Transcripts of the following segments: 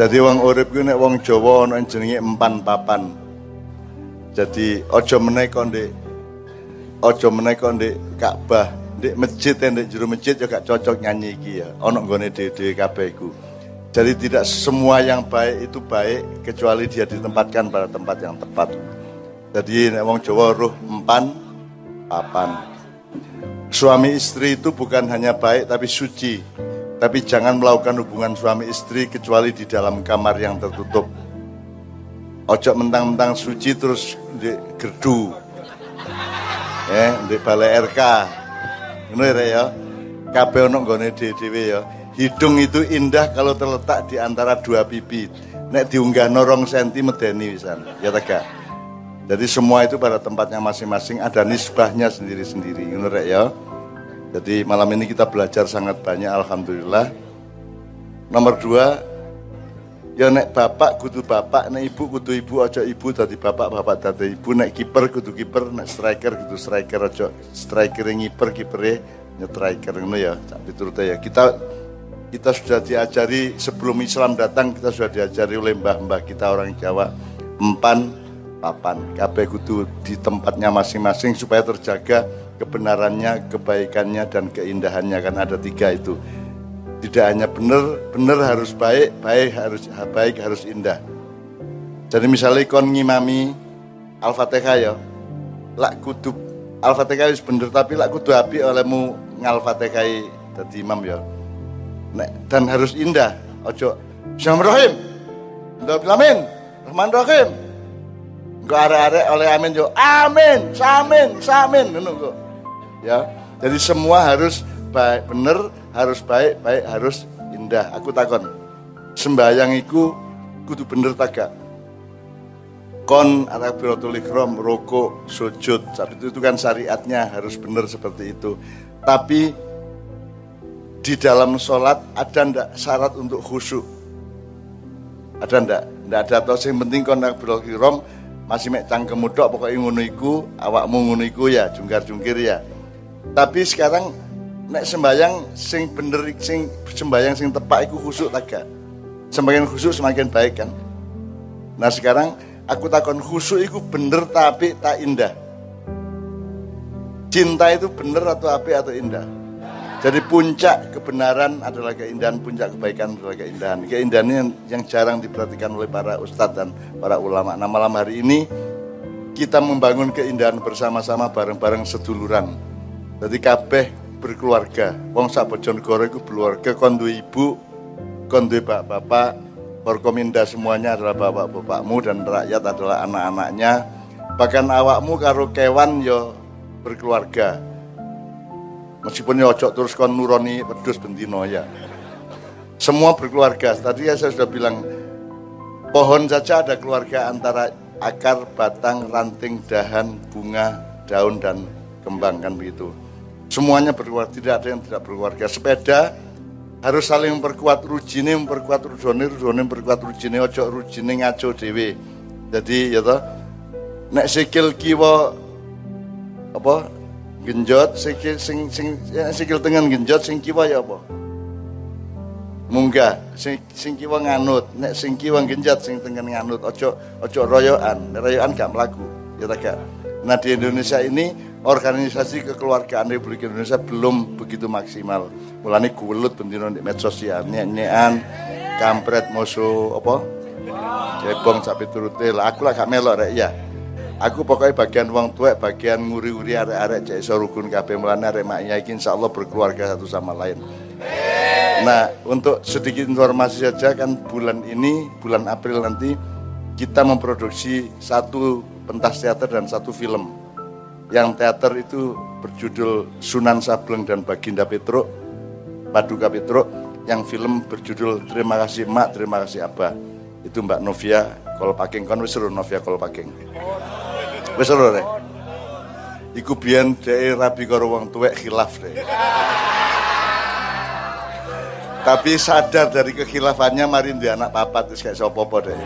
Jadi wong urip ku nek wong Jawa ana jenenge empan papan. Jadi aja meneh kok ndek aja meneh kok Ka'bah, ndek masjid ndek jero masjid ya gak cocok nyanyi iki ya. Ana nggone dhewe-dhewe kabeh iku. Jadi tidak semua yang baik itu baik kecuali dia ditempatkan pada tempat yang tepat. Jadi nek wong Jawa roh empan papan. Suami istri itu bukan hanya baik tapi suci. Tapi jangan melakukan hubungan suami istri kecuali di dalam kamar yang tertutup. Ojo mentang-mentang suci terus di gerdu. Eh, di balai RK. Ngono ya, ya. Kabeh ono nggone dhewe ya. Hidung itu indah kalau terletak di antara dua pipi. Nek diunggah norong senti medeni wisan. Ya tegak. Jadi semua itu pada tempatnya masing-masing ada nisbahnya sendiri-sendiri. Ngono ya. Jadi malam ini kita belajar sangat banyak Alhamdulillah. Nomor dua Ya nek bapak kudu bapak Nek ibu kudu ibu Ojo ibu tadi bapak Bapak tadi ibu. Nek kiper kudu kiper Nek striker kudu striker Ojo striker yang ngiper kipernya Nek striker Ini ya Tapi turut ya. Kita kita sudah diajari sebelum Islam datang kita sudah diajari oleh mbah-mbah kita orang Jawa. Empan papan kabeh kudu di tempatnya masing-masing supaya terjaga kebenarannya, kebaikannya dan keindahannya kan ada tiga itu. Tidak hanya benar, benar harus baik, baik harus baik harus indah. Jadi misalnya kon ngimami Al-Fatihah ya, lak kudu Al-Fatihah wis bener tapi lak kudu api olehmu ngal-Fatihah imam ya. Nek, dan harus indah. Ojo Bismillahirrahmanirrahim. Rahman Rahim. Engko arek-arek oleh amin yo. Amin, samin, samin kok ya. Jadi semua harus baik bener harus baik baik harus indah. Aku takon sembayang iku kudu bener tagak kon atakbiratul ikram rokok sujud saat itu, itu kan syariatnya harus bener seperti itu. Tapi di dalam sholat ada ndak syarat untuk khusyuk? Ada ndak? Ndak ada. Atau yang penting kon atakbiratul ikram masih mek cangkem pokoknya pokoknya ngono iku awakmu ya jungkar-jungkir ya tapi sekarang nek sembayang sing bener sing sembayang sing tepak iku khusuk tak Semakin khusuk semakin baik kan. Nah sekarang aku takon khusuk iku bener tapi tak indah. Cinta itu bener atau api atau indah? Jadi puncak kebenaran adalah keindahan, puncak kebaikan adalah keindahan. Keindahan yang, yang jarang diperhatikan oleh para ustadz dan para ulama. Nah malam hari ini kita membangun keindahan bersama-sama bareng-bareng seduluran jadi kabeh berkeluarga. Wong sak Bojonegoro iku keluarga kon ibu, kon bapak-bapak, Forkominda semuanya adalah bapak-bapakmu dan rakyat adalah anak-anaknya. Bahkan awakmu karo kewan yo berkeluarga. Meskipun yo ojo terus kon nuroni pedus bentino ya. Semua berkeluarga. Tadi ya saya sudah bilang pohon saja ada keluarga antara akar, batang, ranting, dahan, bunga, daun dan kembang kan begitu. Semuanya berkeluarga, tidak ada yang tidak berkeluarga. Sepeda harus saling memperkuat rujine, memperkuat rujone, rujone memperkuat rujine, ojo rujine ngaco dewe. Jadi ya toh, nek sikil kiwa apa genjot, sikil sing sing ya, sikil tengen genjot, sing kiwa ya apa? Munggah, sing sing kiwa nganut, nek sing kiwa genjot, sing tengen nganut, ojo ojo royoan, royoan gak melaku, ya tak. Nah di Indonesia ini organisasi kekeluargaan Republik Indonesia belum begitu maksimal. Mulane gulut bendino di medsos ya, nyekan, kampret musuh apa? Cebong sapi turute lah aku lah gak melok rek ya. Aku pokoknya bagian uang tua, bagian nguri-nguri arek-arek cek iso rukun kabeh mulane arek maknya iki insyaallah berkeluarga satu sama lain. Nah, untuk sedikit informasi saja kan bulan ini, bulan April nanti kita memproduksi satu pentas teater dan satu film yang teater itu berjudul Sunan Sableng dan Baginda Petruk, Paduka Petruk, yang film berjudul Terima kasih Mak, Terima kasih Abah. Itu Mbak Novia Kolpaking, kan wis Novia Kolpaking. Wis deh. Iku biyen dhek rabi karo wong tuwek khilaf deh. Tapi sadar dari kekhilafannya mari dia anak papat wis kayak sapa-apa deh.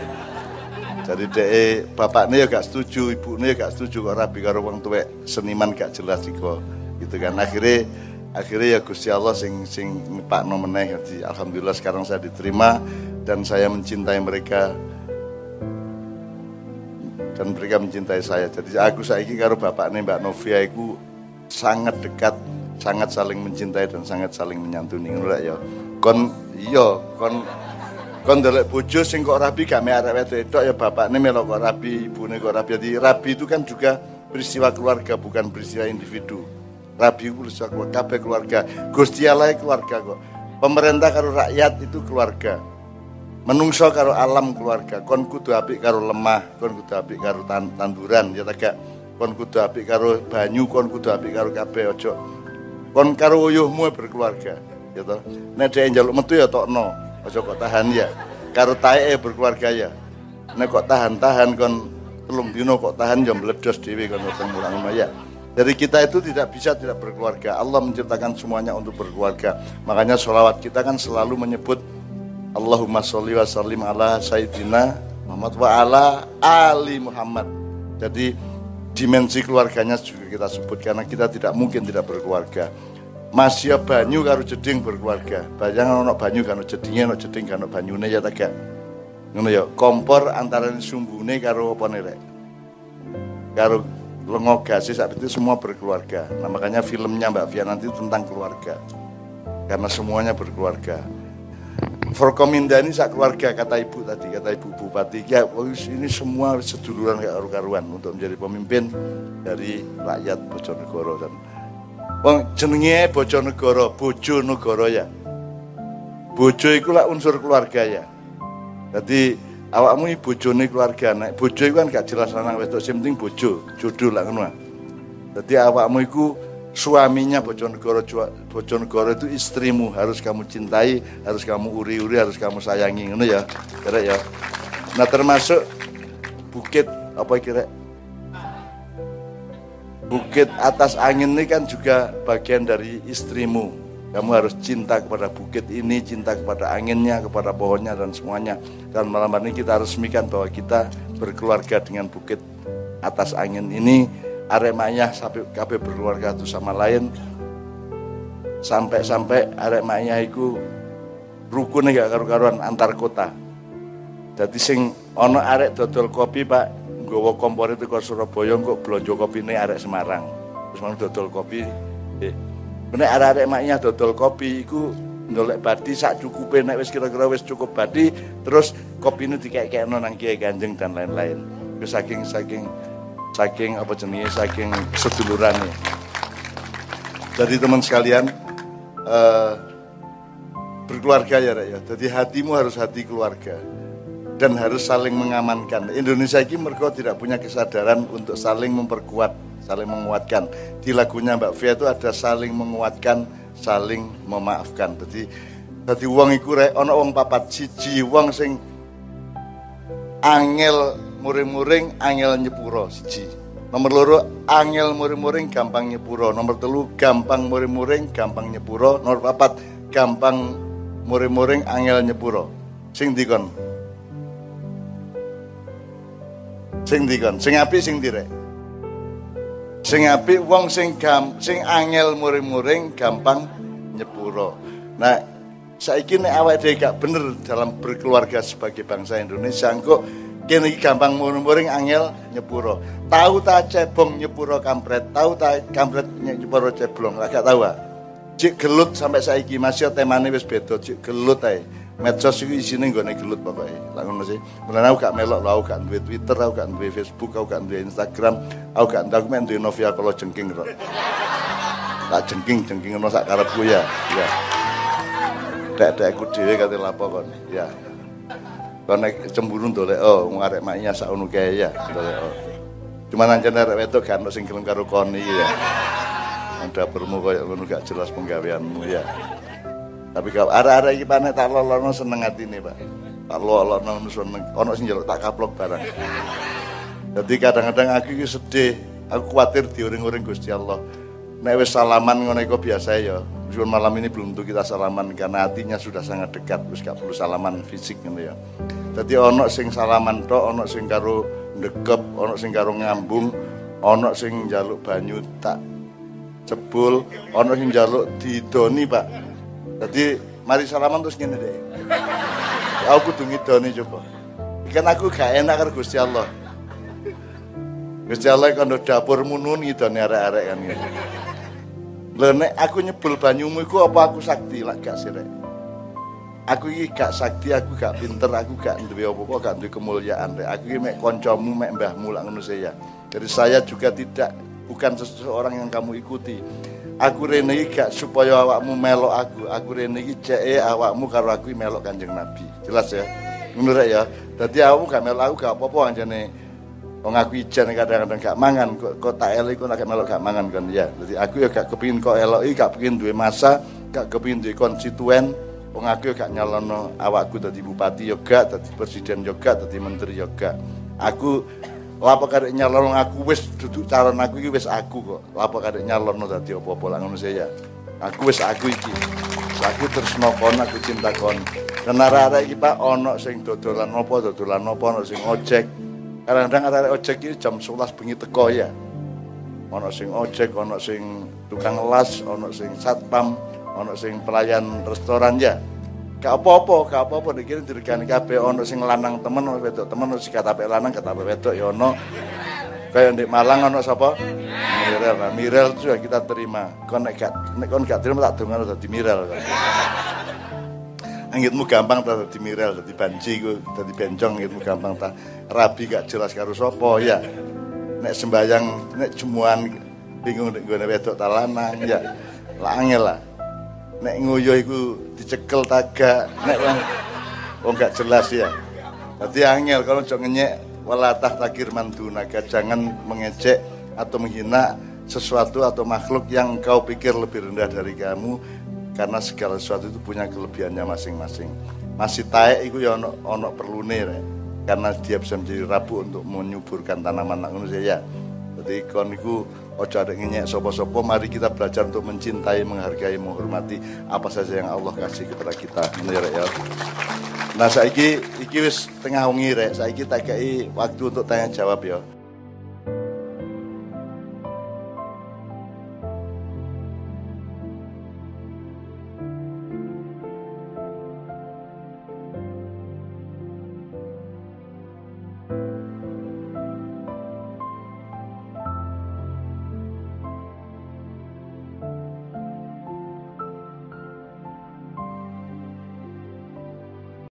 Jadi dek bapaknya ya gak setuju, ibunya ya gak setuju kok rabi karo wong seniman gak jelas iko. Gitu kan. Akhirnya akhirnya ya Gusti Allah sing sing Pak meneh. Jadi alhamdulillah sekarang saya diterima dan saya mencintai mereka. Dan mereka mencintai saya. Jadi aku saiki karo bapaknya Mbak Novia itu sangat dekat sangat saling mencintai dan sangat saling menyantuni. Ngono ya. Kon iya kon kon ndelok bojo sing kok rabi gak mek arek wedok ya bapakne melok kok rabi ibune kok rabi jadi rabi itu kan juga peristiwa keluarga bukan peristiwa individu Rabi Ulsa kabeh keluarga. Gusti Allah keluarga kok. Pemerintah karo rakyat itu keluarga. Menungso karo alam keluarga. Kon kudu apik karo lemah, kon kudu apik karo tanduran ya tak Kon kudu apik karo banyu, kon kudu apik karo kabeh ojo. Kon karo uyuhmu berkeluarga, ya toh. Nek dhek njaluk metu ya tokno, ojo kok tahan ya. Karo taeke berkeluarga ya. Nek kok tahan-tahan kon telung dino kok tahan ya meledos dhewe kon weteng mulang ya. Dari kita itu tidak bisa tidak berkeluarga. Allah menciptakan semuanya untuk berkeluarga. Makanya sholawat kita kan selalu menyebut Allahumma sholli wa sallim ala Sayyidina Muhammad wa ala Ali Muhammad. Jadi dimensi keluarganya juga kita sebut karena kita tidak mungkin tidak berkeluarga. Masih banyu karo jeding berkeluarga. Bayang ono banyu karo jedingnya ono jeding karo banyune ya tak Ngono ya, kompor antara sumbune karo apa nih Karo lengo gasis saat itu semua berkeluarga. Nah makanya filmnya Mbak Fia nanti tentang keluarga. Karena semuanya berkeluarga. Forkominda ini sak keluarga kata ibu tadi, kata ibu bupati. Ya ini semua seduluran karuan untuk menjadi pemimpin dari rakyat Bojonegoro dan Wong jenenge Bojonegoro, Bojonegoro ya. Bojo itu lah unsur keluarga ya. Jadi awakmu iki bojone keluarga nek bojo iku kan gak jelas lanang wedok sing penting bojo jodoh lah ngono dadi awakmu iku suaminya Bojonegoro Bojonegoro itu istrimu harus kamu cintai harus kamu uri-uri harus kamu sayangi ngono ya kira ya nah termasuk bukit apa kira bukit atas angin ini kan juga bagian dari istrimu kamu harus cinta kepada bukit ini, cinta kepada anginnya, kepada pohonnya dan semuanya. Dan malam ini kita resmikan bahwa kita berkeluarga dengan bukit atas angin ini. Aremanya kabeh berkeluarga satu sama lain. Sampai-sampai aremanya itu rukun gak karu-karuan antar kota. Jadi sing ono arek dodol kopi Pak, nggawa kompor itu ke Surabaya kok blonjo kopine arek Semarang. Terus dodol kopi. Eh, Nek arek-arek maknya dodol kopi iku ndolek badi sak cukupe nek wis kira-kira wis cukup badi terus kopi ini dikek-kekno nang Kiai Kanjeng dan lain-lain. Wis saking saking saking apa jenenge saking sedulurane. Jadi teman sekalian uh, berkeluarga ya Rek ya. Jadi hatimu harus hati keluarga dan harus saling mengamankan. Indonesia ini mereka tidak punya kesadaran untuk saling memperkuat saling menguatkan. Di lagunya Mbak Fia itu ada saling menguatkan, saling memaafkan. Jadi jadi wong iku rek ana wong papat siji wong sing angel muring-muring angel nyepuro siji. Nomor loro angel muring-muring gampang nyepuro. Nomor telu gampang muring-muring gampang nyepuro. Nomor papat gampang muring-muring angel nyepuro. Sing dikon. Sing dikon, sing api sing direk. Sing apik wong sing gam sing angel muring-muring gampang nyepuro. Nah, saiki nek awake dhewe gak bener dalam berkeluarga sebagai bangsa Indonesia kok kene gampang muring-muring angel nyepuro. Tahu ta cebong nyepuro kampret, tahu ta kampret nyepuro ceblong, gak tahu ah. Cik gelut sampai saiki masih temane wis beda, cik gelut ae medsos iki isine nggone gelut pokoke. Lah ngono sih. Mulane aku gak melok, aku gak duwe Twitter, aku gak duwe Facebook, aku gak duwe Instagram, aku gak aku men duwe Novia kalau jengking kok. Tak jengking-jengking ngono sak karepku ya. Ya. Dek-dekku dhewe kate lapo kon. Ya. Kon cemburu ndolek oh ngarek maknya sak ngono ya. Ndolek oh. Cuma ancen arek wedok gak ya. Dapurmu koyo ngono gak jelas penggaweanmu ya. Tapi kalau arah-arah iki panek tak lolono seneng nih Pak. Tak lolono seneng. Ono sing njaluk tak kaplok barang. Jadi kadang-kadang aku iki sedih, aku khawatir diuring-uring Gusti Allah. Nek wis salaman ngono iku biasa ya. Meskipun malam ini belum tentu kita salaman karena hatinya sudah sangat dekat, wis gak perlu salaman fisik ngono ya. Jadi ono sing salaman tok, ono sing karo ndekep, ono sing karo ngambung, ono sing njaluk banyu tak Jebul ana sing njaluk didoni, Pak. Jadi mari salaman terus ngene deh. Aku kudu ngidoni coba. Ikan aku gak enak karo Gusti Allah. Gusti Allah kan dapurmu nun ngidoni arek-arek kan. Lho nek aku nyebul banyumu iku apa aku sakti lak gak sirek. Aku iki gak sakti, aku gak pinter, aku gak duwe apa-apa, gak duwe kemuliaan. Rek. Aku iki mek kancamu, mek mbahmu lak ngono saya. Jadi saya juga tidak bukan seseorang yang kamu ikuti. Aku rene iki gak supaya awakmu melok aku. Aku rene iki ceke awakmu karo aku melok Kanjeng Nabi. Jelas ya? Ngono ya. Dadi awakmu gak melok aku gak apa-apa anjane Wong aku ijen kadang-kadang gak mangan kok, kok tak elok kok gak melok gak mangan kan ya. Jadi aku ya gak kepingin kok elok iki gak kepingin duwe masa, gak kepingin duwe konstituen, Wong aku gak nyalono awakku dadi bupati yo gak, dadi presiden yo gak, dadi menteri yo gak. Aku lapo karek nyalono aku wis duduk calon aku iki wis aku kok. Lapo karek nyalono dadi apa-apa lah ngono saya. Aku wis aku iki. Aku terus kon aku cinta kon. Dan arek iki Pak ono sing dodolan apa dodolan apa ono sing ojek. Kadang-kadang arek ojek iki jam 11 bengi teko ya. Ono sing ojek, ono sing tukang las, ono sing satpam, ono sing pelayan restoran ya gak apa-apa gak apa-apa. Dikira diregani kabeh ono sing lanang temen ono wedok temen ono sing katape lanang katape wedok ya ono kaya di Malang ono sapa? Mirel. Nah Mirel juga kita terima. Kon nek gak nek kon gak terima tak dongan dadi Mirel. Anggitmu gampang ta dadi Mirel dadi banci ku dadi bencong anggitmu gampang ta. Rabi gak jelas karo sapa ya nek sembayang nek jemuan bingung nek gone wedok ta lanang ya lah angel lah nek ngoyo iku dicekel taga nek wong gak jelas ya. Dadi angel kalau cok ngenyek walatah takir mandunaga jangan mengejek atau menghina sesuatu atau makhluk yang kau pikir lebih rendah dari kamu karena segala sesuatu itu punya kelebihannya masing-masing. Masih taek itu ya ono ono perlune ya. karena dia bisa menjadi rabu untuk menyuburkan tanaman ngono ya. Jadi iku ojo ada ngenyek sopo-sopo. Mari kita belajar untuk mencintai menghargai menghormati apa saja yang Allah kasih kepada kita. Menurut ya nah saiki iki wis tengah wengi rek. Saiki tak kei waktu untuk tanya jawab ya